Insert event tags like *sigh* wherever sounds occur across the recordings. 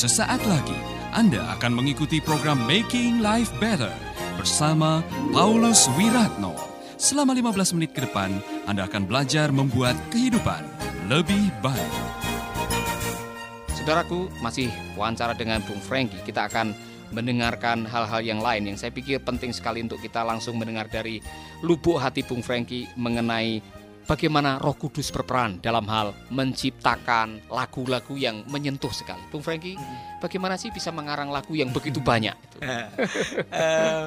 Sesaat lagi Anda akan mengikuti program Making Life Better bersama Paulus Wiratno. Selama 15 menit ke depan, Anda akan belajar membuat kehidupan lebih baik. Saudaraku, masih wawancara dengan Bung Franky. Kita akan mendengarkan hal-hal yang lain yang saya pikir penting sekali untuk kita langsung mendengar dari lubuk hati Bung Franky mengenai bagaimana Roh Kudus berperan dalam hal menciptakan lagu-lagu yang menyentuh sekali. Bung Franky, bagaimana sih bisa mengarang lagu yang begitu banyak? *laughs* Eh,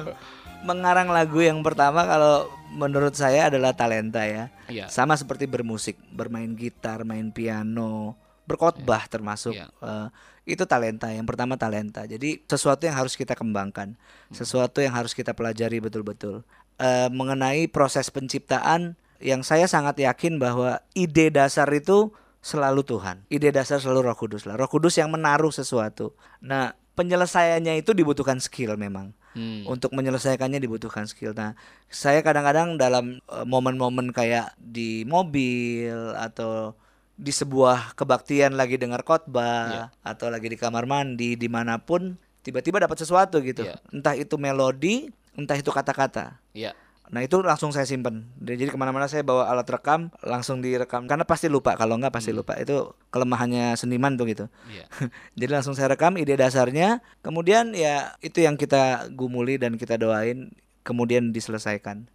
mengarang lagu yang pertama kalau menurut saya adalah talenta ya. Iya. Sama seperti bermusik, bermain gitar, main piano, berkhotbah termasuk Iya. eh, itu talenta. Yang pertama talenta. Jadi sesuatu yang harus kita kembangkan, sesuatu yang harus kita pelajari betul-betul. Eh, mengenai proses penciptaan yang saya sangat yakin bahwa ide dasar itu selalu Tuhan. Ide dasar selalu Roh Kudus lah. Roh Kudus yang menaruh sesuatu. Nah, penyelesaiannya itu dibutuhkan skill memang. Hmm. Untuk menyelesaikannya dibutuhkan skill. Nah, saya kadang-kadang dalam eh, momen-momen kayak di mobil atau di sebuah kebaktian lagi dengar khotbah atau lagi di kamar mandi di mana pun tiba-tiba dapat sesuatu gitu. Iya. Entah itu melodi, entah itu kata-kata. Iya. Nah itu langsung saya simpen. Jadi ke mana-mana saya bawa alat rekam, langsung direkam. Karena pasti lupa. Kalau nggak pasti lupa. Itu kelemahannya seniman tuh gitu. Iya. *laughs* Jadi langsung saya rekam ide dasarnya. Kemudian ya itu yang kita gumuli dan kita doain. Kemudian diselesaikan.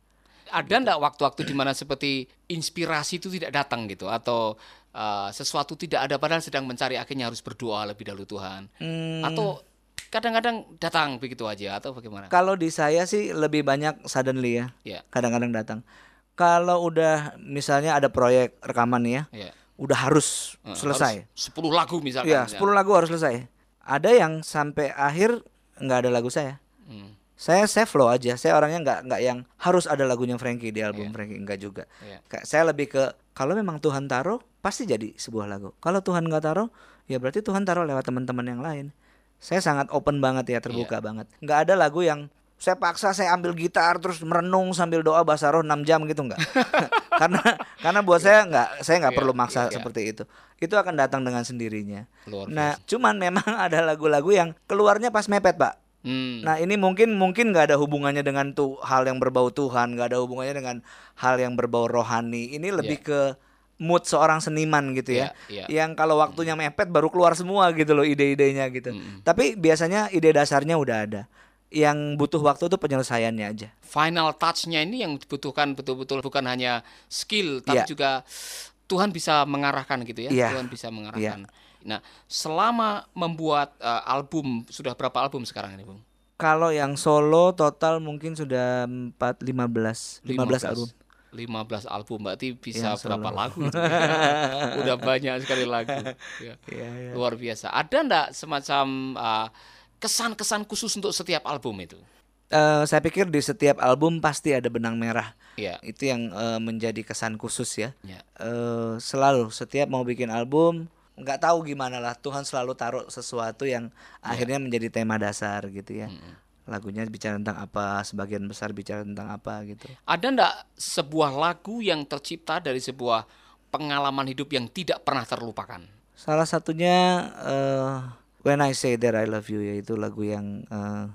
Ada enggak waktu-waktu di mana seperti inspirasi itu tidak datang gitu atau uh, sesuatu tidak ada padahal sedang mencari akhirnya harus berdoa lebih dahulu Tuhan Hmm, atau kadang-kadang datang begitu aja atau bagaimana? kalau di saya sih lebih banyak suddenly ya. Ya, Kadang-kadang datang. Kalau udah misalnya ada proyek rekaman nih ya, ya. udah harus Eh, selesai. harus 10 lagu misalkan. Iya, 10 lagu harus selesai. Ada yang sampai akhir nggak ada lagu saya. Hmm, Saya save flow aja. Saya orangnya nggak nggak yang harus ada lagunya Frankie di album Frankie enggak juga. Kayak saya lebih ke kalau memang Tuhan taruh pasti jadi sebuah lagu. Kalau Tuhan nggak taruh ya berarti Tuhan taruh lewat teman-teman yang lain. Saya sangat open banget ya, terbuka banget. Nggak ada lagu yang saya paksa saya ambil gitar terus merenung sambil doa bahasa roh 6 jam gitu nggak. *laughs* karena karena buat saya nggak saya nggak Iya, perlu maksa iya. seperti itu. Itu akan datang dengan sendirinya. luar Nah, biasa. cuman memang *laughs* ada lagu-lagu yang keluarnya pas mepet, Pak. Hmm, Nah ini mungkin mungkin nggak ada hubungannya dengan tuh hal yang berbau Tuhan, nggak ada hubungannya dengan hal yang berbau rohani. Ini lebih ke mood seorang seniman gitu ya, Iya, iya. yang kalau waktunya mepet baru keluar semua gitu loh ide-idenya gitu. Tapi biasanya ide dasarnya udah ada. Yang butuh waktu tuh penyelesaiannya aja. final touch-nya ini yang dibutuhkan betul-betul bukan hanya skill tapi Iya. juga Tuhan bisa mengarahkan gitu ya. Iya. Tuhan bisa mengarahkan. Nah, selama membuat uh, album sudah berapa album sekarang ini, Bung? Kalau yang solo total mungkin sudah 4 15 15 album. 15 album berarti bisa Yang berapa lagu? *laughs* Udah banyak sekali lagu. Ya. Iya, iya. Luar biasa. Ada enggak semacam uh, kesan-kesan khusus untuk setiap album itu? Eh, saya pikir di setiap album pasti ada benang merah. Iya. Itu yang eh, menjadi kesan khusus ya. Ya. Eh, selalu setiap mau bikin album nggak tahu gimana lah Tuhan selalu taruh sesuatu yang akhirnya menjadi tema dasar gitu ya. Lagunya bicara tentang apa, sebagian besar bicara tentang apa gitu. Ada enggak sebuah lagu yang tercipta dari sebuah pengalaman hidup yang tidak pernah terlupakan? Salah satunya eh When I Say That I Love You yaitu lagu yang eh,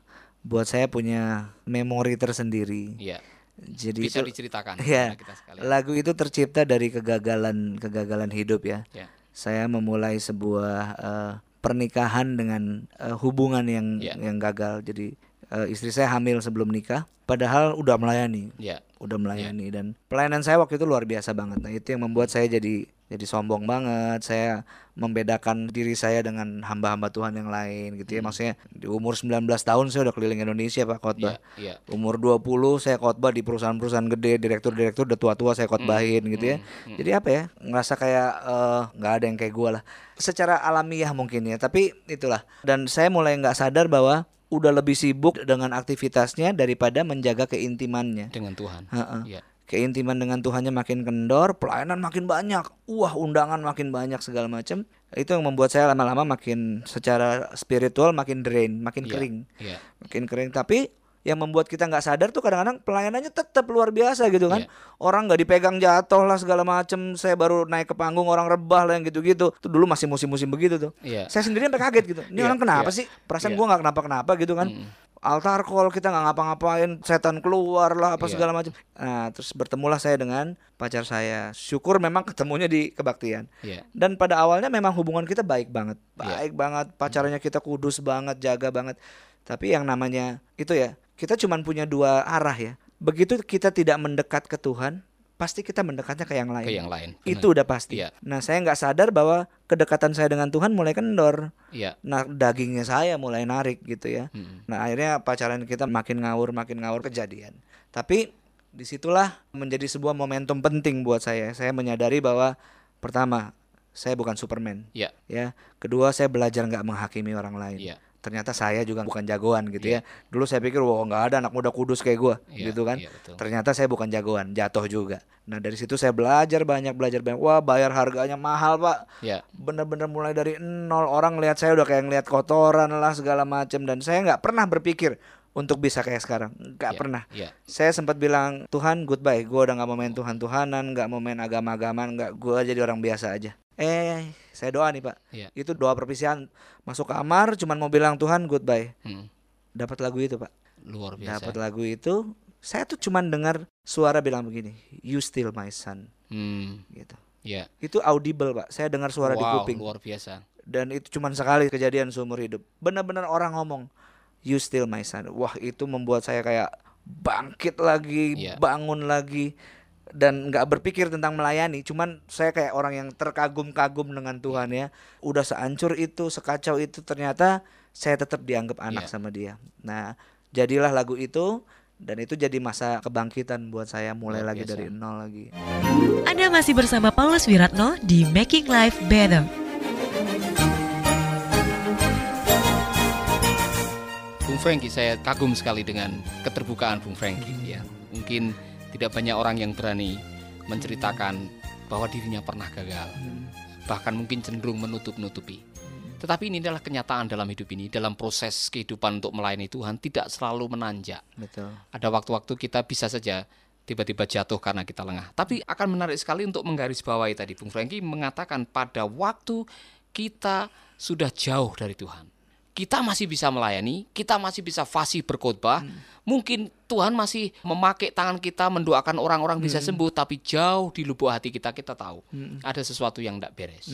buat saya punya memori tersendiri. Iya. Jadi Bisa itu diceritakan *laughs* kepada kita sekalian. Lagu itu tercipta dari kegagalan kegagalan hidup ya. Ya. Saya memulai sebuah eh, pernikahan dengan eh, hubungan yang Ya. yang gagal. Jadi eh, istri saya hamil sebelum nikah, padahal udah melayani, Ya. udah melayani dan pelayanan saya waktu itu luar biasa banget. Nah itu yang membuat saya jadi jadi sombong banget. Saya membedakan diri saya dengan hamba-hamba Tuhan yang lain gitu ya. Hmm. Maksudnya di umur 19 tahun saya udah keliling Indonesia Pak khotbah. Iya, iya. Umur 20 saya khotbah di perusahaan-perusahaan gede, direktur-direktur udah tua-tua saya khotbahin gitu ya. Jadi apa ya? Ngerasa kayak eh, nggak ada yang kayak gua lah. Secara alamiah mungkin ya, tapi itulah. Dan saya mulai nggak sadar bahwa udah lebih sibuk dengan aktivitasnya daripada menjaga keintimannya. Dengan Tuhan. Heeh. Iya. Keintiman dengan Tuhannya makin kendor, pelayanan makin banyak, wah undangan makin banyak segala macam. Itu yang membuat saya lama-lama makin secara spiritual makin drain, makin Iya, kering Iya. makin kering tapi yang membuat kita nggak sadar tuh kadang-kadang pelayanannya tetap luar biasa gitu kan. Iya. Orang nggak dipegang jatuh lah segala macem. Saya baru naik ke panggung orang rebah lah yang gitu-gitu. Tuh dulu masih musim-musim begitu tuh. Iya. Saya sendiri sampai kaget gitu. Ini Iya, orang kenapa iya. sih? Perasaan Iya. gua nggak kenapa-kenapa gitu kan. Mm. Altar call kita nggak ngapa-ngapain, setan keluar lah apa Iya. segala macam. Nah, terus bertemulah saya dengan pacar saya. Syukur memang ketemunya di kebaktian. Iya. Dan pada awalnya memang hubungan kita baik banget, Iya. baik banget. Pacarnya kita kudus banget, jaga banget. Tapi yang namanya itu ya, kita cuman punya dua arah ya. Begitu kita tidak mendekat ke Tuhan, pasti kita mendekatnya ke yang lain. Ke yang lain. Benar. Itu udah pasti. Iya. Nah, saya nggak sadar bahwa kedekatan saya dengan Tuhan mulai kendor. Iya. Nah, dagingnya saya mulai narik gitu ya. Mm. Nah, akhirnya pacaran kita makin ngawur, makin ngawur kejadian. Tapi di situlah menjadi sebuah momentum penting buat saya. Saya menyadari bahwa pertama, saya bukan Superman. Iya. Ya, kedua saya belajar nggak menghakimi orang lain. Iya. Ternyata saya juga bukan jagoan gitu Iya. ya. Dulu saya pikir wah nggak ada anak muda kudus kayak gua Iya, gitu kan. iya, betul. Ternyata saya bukan jagoan, jatuh juga. Nah dari situ saya belajar banyak, belajar banyak. Wah bayar harganya mahal pak. Iya. Bener-bener mulai dari nol orang lihat saya udah kayak ngeliat kotoran lah segala macem dan saya nggak pernah berpikir untuk bisa kayak sekarang, nggak Iya, pernah. Iya. Saya sempat bilang Tuhan goodbye, gua udah nggak mau main Tuhan Tuhanan, nggak mau main agama-agamaan, nggak gua jadi orang biasa aja. Eh saya doa nih pak, Iya. itu doa perpisahan. Masuk kamar, cuman mau bilang Tuhan goodbye. Mm. Dapat lagu itu pak, Luar biasa. dapat lagu itu. Saya tuh cuman dengar suara bilang begini, You still my son, Hmm. gitu. Iya. Itu audible pak, saya dengar suara di wow, kuping. luar biasa. Dan itu cuman sekali kejadian seumur hidup. Benar-benar orang ngomong, You still my son. Wah itu membuat saya kayak bangkit lagi, Iya. bangun lagi dan nggak berpikir tentang melayani. Cuman saya kayak orang yang terkagum-kagum dengan Tuhan ya. Udah seancur itu, sekacau itu ternyata saya tetap dianggap anak Iya. sama dia. Nah, jadilah lagu itu dan itu jadi masa kebangkitan buat saya mulai Luar lagi biasa. dari nol lagi. Anda masih bersama Paulus Wiratno di Making Life Better. Bung Franky, saya kagum sekali dengan keterbukaan Bung Franky. Ya, mungkin tidak banyak orang yang berani menceritakan bahwa dirinya pernah gagal, bahkan mungkin cenderung menutup-nutupi. Tetapi ini adalah kenyataan dalam hidup ini, dalam proses kehidupan untuk melayani Tuhan tidak selalu menanjak. Betul. Ada waktu-waktu kita bisa saja tiba-tiba jatuh karena kita lengah. Tapi akan menarik sekali untuk menggarisbawahi tadi Bung Franky mengatakan pada waktu kita sudah jauh dari Tuhan. Kita masih bisa melayani, kita masih bisa fasih berkhotbah. Mungkin Tuhan masih memakai tangan kita mendoakan orang-orang bisa sembuh, tapi jauh di lubuk hati kita kita tahu ada sesuatu yang tidak beres.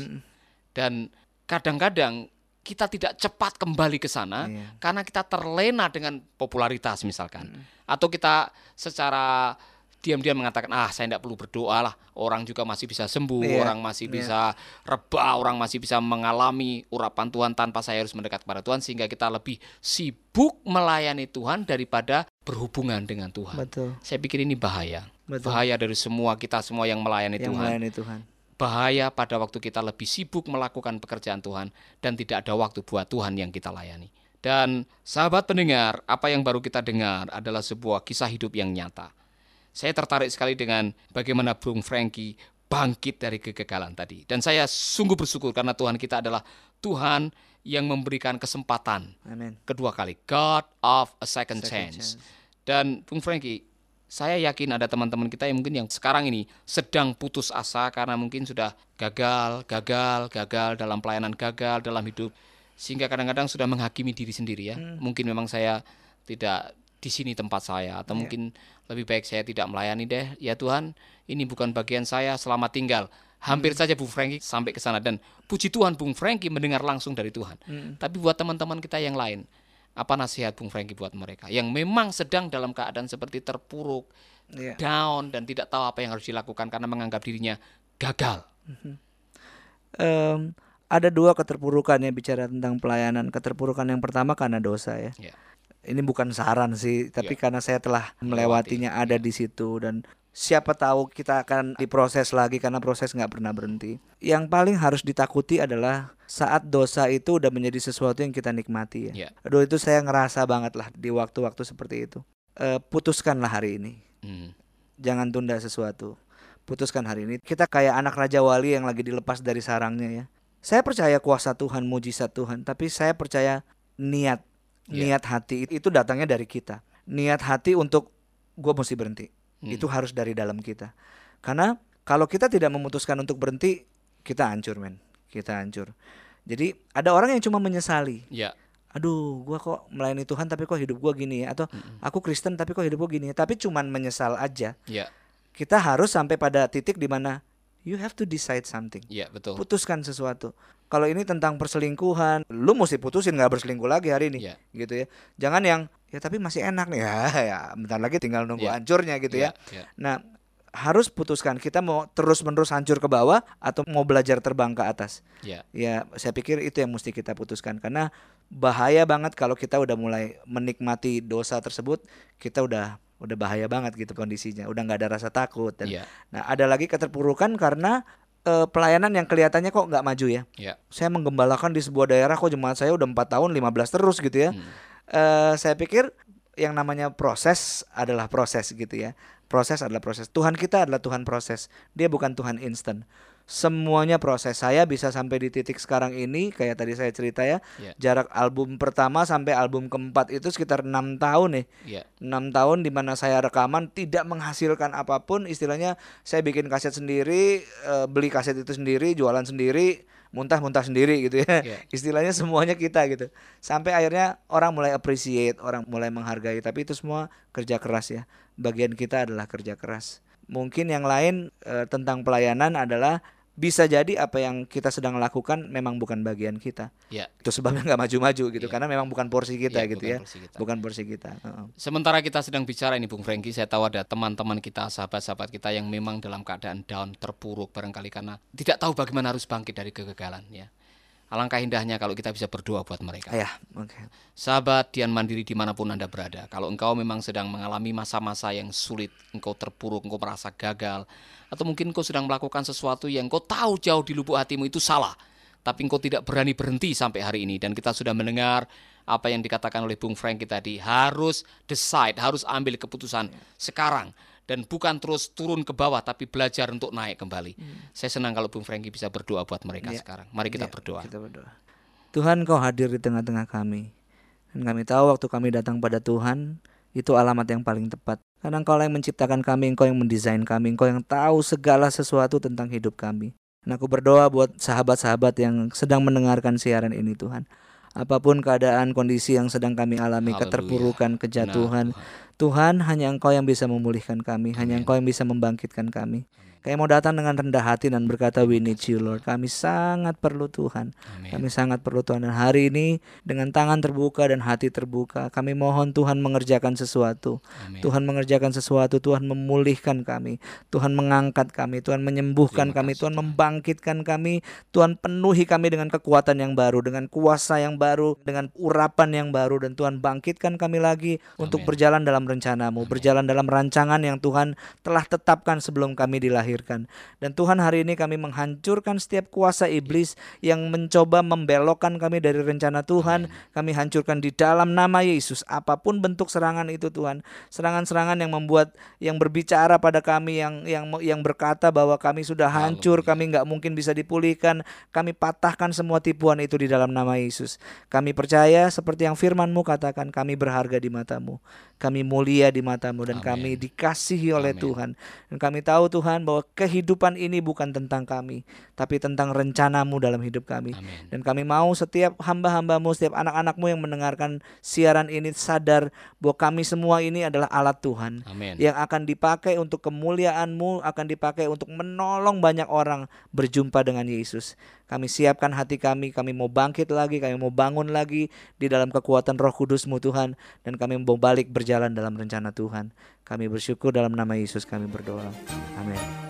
Dan kadang-kadang kita tidak cepat kembali ke sana Iya. karena kita terlena dengan popularitas misalkan atau kita secara diam-diam mengatakan ah saya tidak perlu berdoa lah orang juga masih bisa sembuh Iya, orang masih iya. bisa rebah orang masih bisa mengalami urapan Tuhan tanpa saya harus mendekat kepada Tuhan sehingga kita lebih sibuk melayani Tuhan daripada berhubungan dengan Tuhan Betul. saya pikir ini bahaya Betul. bahaya dari semua kita semua yang melayani Yang Tuhan melayani Tuhan. bahaya pada waktu kita lebih sibuk melakukan pekerjaan Tuhan dan tidak ada waktu buat Tuhan yang kita layani. Dan sahabat pendengar, apa yang baru kita dengar adalah sebuah kisah hidup yang nyata. Saya tertarik sekali dengan bagaimana Bung Franky bangkit dari kegagalan tadi. Dan saya sungguh bersyukur karena Tuhan kita adalah Tuhan yang memberikan kesempatan Amin. kedua kali. God of a second, Second chance. Dan Bung Franky, saya yakin ada teman-teman kita yang mungkin yang sekarang ini sedang putus asa karena mungkin sudah gagal, gagal, gagal dalam pelayanan, gagal dalam hidup. Sehingga kadang-kadang sudah menghakimi diri sendiri ya. Mungkin memang saya tidak di sini tempat saya atau mungkin lebih baik saya tidak melayani deh. Ya Tuhan, ini bukan bagian saya, selamat tinggal. Hampir saja Bung Franky sampai ke sana dan puji Tuhan Bung Franky mendengar langsung dari Tuhan. Tapi buat teman-teman kita yang lain, apa nasihat Bung Franky buat mereka yang memang sedang dalam keadaan seperti terpuruk, Iya. down dan tidak tahu apa yang harus dilakukan karena menganggap dirinya gagal. Em, ada dua keterpurukan ya bicara tentang pelayanan. Keterpurukan yang pertama karena dosa ya. Ya. Ini bukan saran sih, tapi Ya. karena saya telah melewatinya ada di situ dan siapa tahu kita akan diproses lagi karena proses nggak pernah berhenti. Yang paling harus ditakuti adalah saat dosa itu udah menjadi sesuatu yang kita nikmati ya. Ya. Aduh itu saya ngerasa banget lah di waktu-waktu seperti itu. Eh, putuskanlah hari ini. Hmm. Jangan tunda sesuatu. Putuskan hari ini. Kita kayak anak raja wali yang lagi dilepas dari sarangnya ya. Saya percaya kuasa Tuhan, mujizat Tuhan, tapi saya percaya niat, Iya. niat hati itu datangnya dari kita. niat hati untuk gue mesti berhenti. Hmm. Itu harus dari dalam kita. Karena kalau kita tidak memutuskan untuk berhenti, kita hancur men. Kita hancur. Jadi ada orang yang cuma menyesali. Ya. Aduh, gua kok melayani Tuhan tapi kok hidup gua gini ya atau aku Kristen tapi kok hidup gua gini ya. Tapi cuman menyesal aja. Ya. Kita harus sampai pada titik di mana you have to decide something. Ya, betul. Putuskan sesuatu. Kalau ini tentang perselingkuhan, lu mesti putusin nggak berselingkuh lagi hari ini, Iya. gitu ya. Jangan yang ya tapi masih enak nih *laughs* ya, ya bentar lagi tinggal nunggu Iya. hancurnya gitu ya. Ya, ya. Nah, harus putuskan kita mau terus-menerus hancur ke bawah atau mau belajar terbang ke atas. Ya. Ya, saya pikir itu yang mesti kita putuskan karena bahaya banget kalau kita udah mulai menikmati dosa tersebut, kita udah udah bahaya banget gitu kondisinya, udah nggak ada rasa takut dan Ya. nah ada lagi keterpurukan karena eh, pelayanan yang kelihatannya kok nggak maju ya. Ya. Saya menggembalakan di sebuah daerah kok jemaat saya udah empat tahun 15 terus gitu ya. Hmm. Eh, saya pikir yang namanya proses adalah proses gitu ya. Proses adalah proses. Tuhan kita adalah Tuhan proses. Dia bukan Tuhan instan. Semuanya proses. Saya bisa sampai di titik sekarang ini kayak tadi saya cerita ya. Ya. Jarak album pertama sampai album keempat itu sekitar enam tahun nih. Ya. enam tahun di mana saya rekaman tidak menghasilkan apa pun istilahnya saya bikin kaset sendiri eh, beli kaset itu sendiri jualan sendiri muntah-muntah sendiri gitu ya Iya. *laughs* istilahnya semuanya kita gitu sampai akhirnya orang mulai appreciate orang mulai menghargai tapi itu semua kerja keras ya bagian kita adalah kerja keras mungkin yang lain eh, tentang pelayanan adalah bisa jadi apa yang kita sedang lakukan memang bukan bagian kita Ya. itu sebabnya nggak maju-maju gitu Iya. karena memang bukan porsi kita Iya, gitu bukan ya porsi kita. bukan porsi kita Heeh. Sementara kita sedang bicara ini Bung Franky, saya tahu ada teman-teman kita, sahabat-sahabat kita yang memang dalam keadaan down, terpuruk barangkali karena tidak tahu bagaimana harus bangkit dari kegagalan ya. Alangkah indahnya kalau kita bisa berdoa buat mereka. ya oke. Sahabat Dian Mandiri di mana pun Anda berada, kalau engkau memang sedang mengalami masa-masa yang sulit, engkau terpuruk, engkau merasa gagal, atau mungkin engkau sedang melakukan sesuatu yang engkau tahu jauh di lubuk hatimu itu salah, tapi engkau tidak berani berhenti sampai hari ini, dan kita sudah mendengar apa yang dikatakan oleh Bung Franky tadi, harus decide, harus ambil keputusan sekarang, dan bukan terus turun ke bawah, tapi belajar untuk naik kembali. Saya senang kalau Bung Franky bisa berdoa buat mereka Ya. sekarang. Mari kita Ya, berdoa. Kita berdoa. Tuhan kau hadir di tengah-tengah kami. Dan kami tahu waktu kami datang pada Tuhan, itu alamat yang paling tepat. Karena engkau yang menciptakan kami, engkau yang mendesain kami, engkau yang tahu segala sesuatu tentang hidup kami. Dan aku berdoa buat sahabat-sahabat yang sedang mendengarkan siaran ini Tuhan. Apa pun keadaan kondisi yang sedang kami alami, Haleluya. keterpurukan, kejatuhan, Benar, Tuhan hanya Engkau yang bisa memulihkan kami, hanya Amin. Engkau yang bisa membangkitkan kami. Kami mau datang dengan rendah hati dan berkata, We need you Lord. Kami sangat perlu Tuhan. Amin. Kami sangat perlu Tuhan. Dan hari ini dengan tangan terbuka dan hati terbuka, kami mohon Tuhan mengerjakan sesuatu. Amin. Tuhan mengerjakan sesuatu, Tuhan memulihkan kami, Tuhan mengangkat kami, Tuhan menyembuhkan kami, Tuhan membangkitkan kami, Tuhan penuhi kami dengan kekuatan yang baru, dengan kuasa yang baru, dengan urapan yang baru, dan Tuhan bangkitkan kami lagi untuk Amin. berjalan dalam rencanamu, berjalan dalam rancangan yang Tuhan telah tetapkan sebelum kami dilahirkan. Dan Tuhan hari ini kami menghancurkan setiap kuasa iblis yang mencoba membelokkan kami dari rencana Tuhan, kami hancurkan di dalam nama Yesus. Apa pun bentuk serangan itu Tuhan, serangan-serangan yang membuat yang berbicara pada kami yang yang yang berkata bahwa kami sudah hancur, kami nggak mungkin bisa dipulihkan, kami patahkan semua tipuan itu di dalam nama Yesus. Kami percaya seperti yang firman-Mu katakan, kami berharga di matamu, kami mulia di matamu dan Amin. kami dikasihi oleh Amin. Tuhan. Dan kami tahu Tuhan bahwa kehidupan ini bukan tentang kami, tapi tentang rencanamu dalam hidup kami. Amin. Dan kami mau setiap hamba-hambamu, setiap anak-anakmu yang mendengarkan siaran ini sadar bahwa kami semua ini adalah alat Tuhan Amin. yang akan dipakai untuk kemuliaanmu, akan dipakai untuk menolong banyak orang berjumpa dengan Yesus. Kami siapkan hati kami, kami mau bangkit lagi, kami mau bangun lagi di dalam kekuatan roh kudusmu Tuhan. Dan kami mau balik berjalan dalam rencana Tuhan. Kami bersyukur dalam nama Yesus kami berdoa. Amin.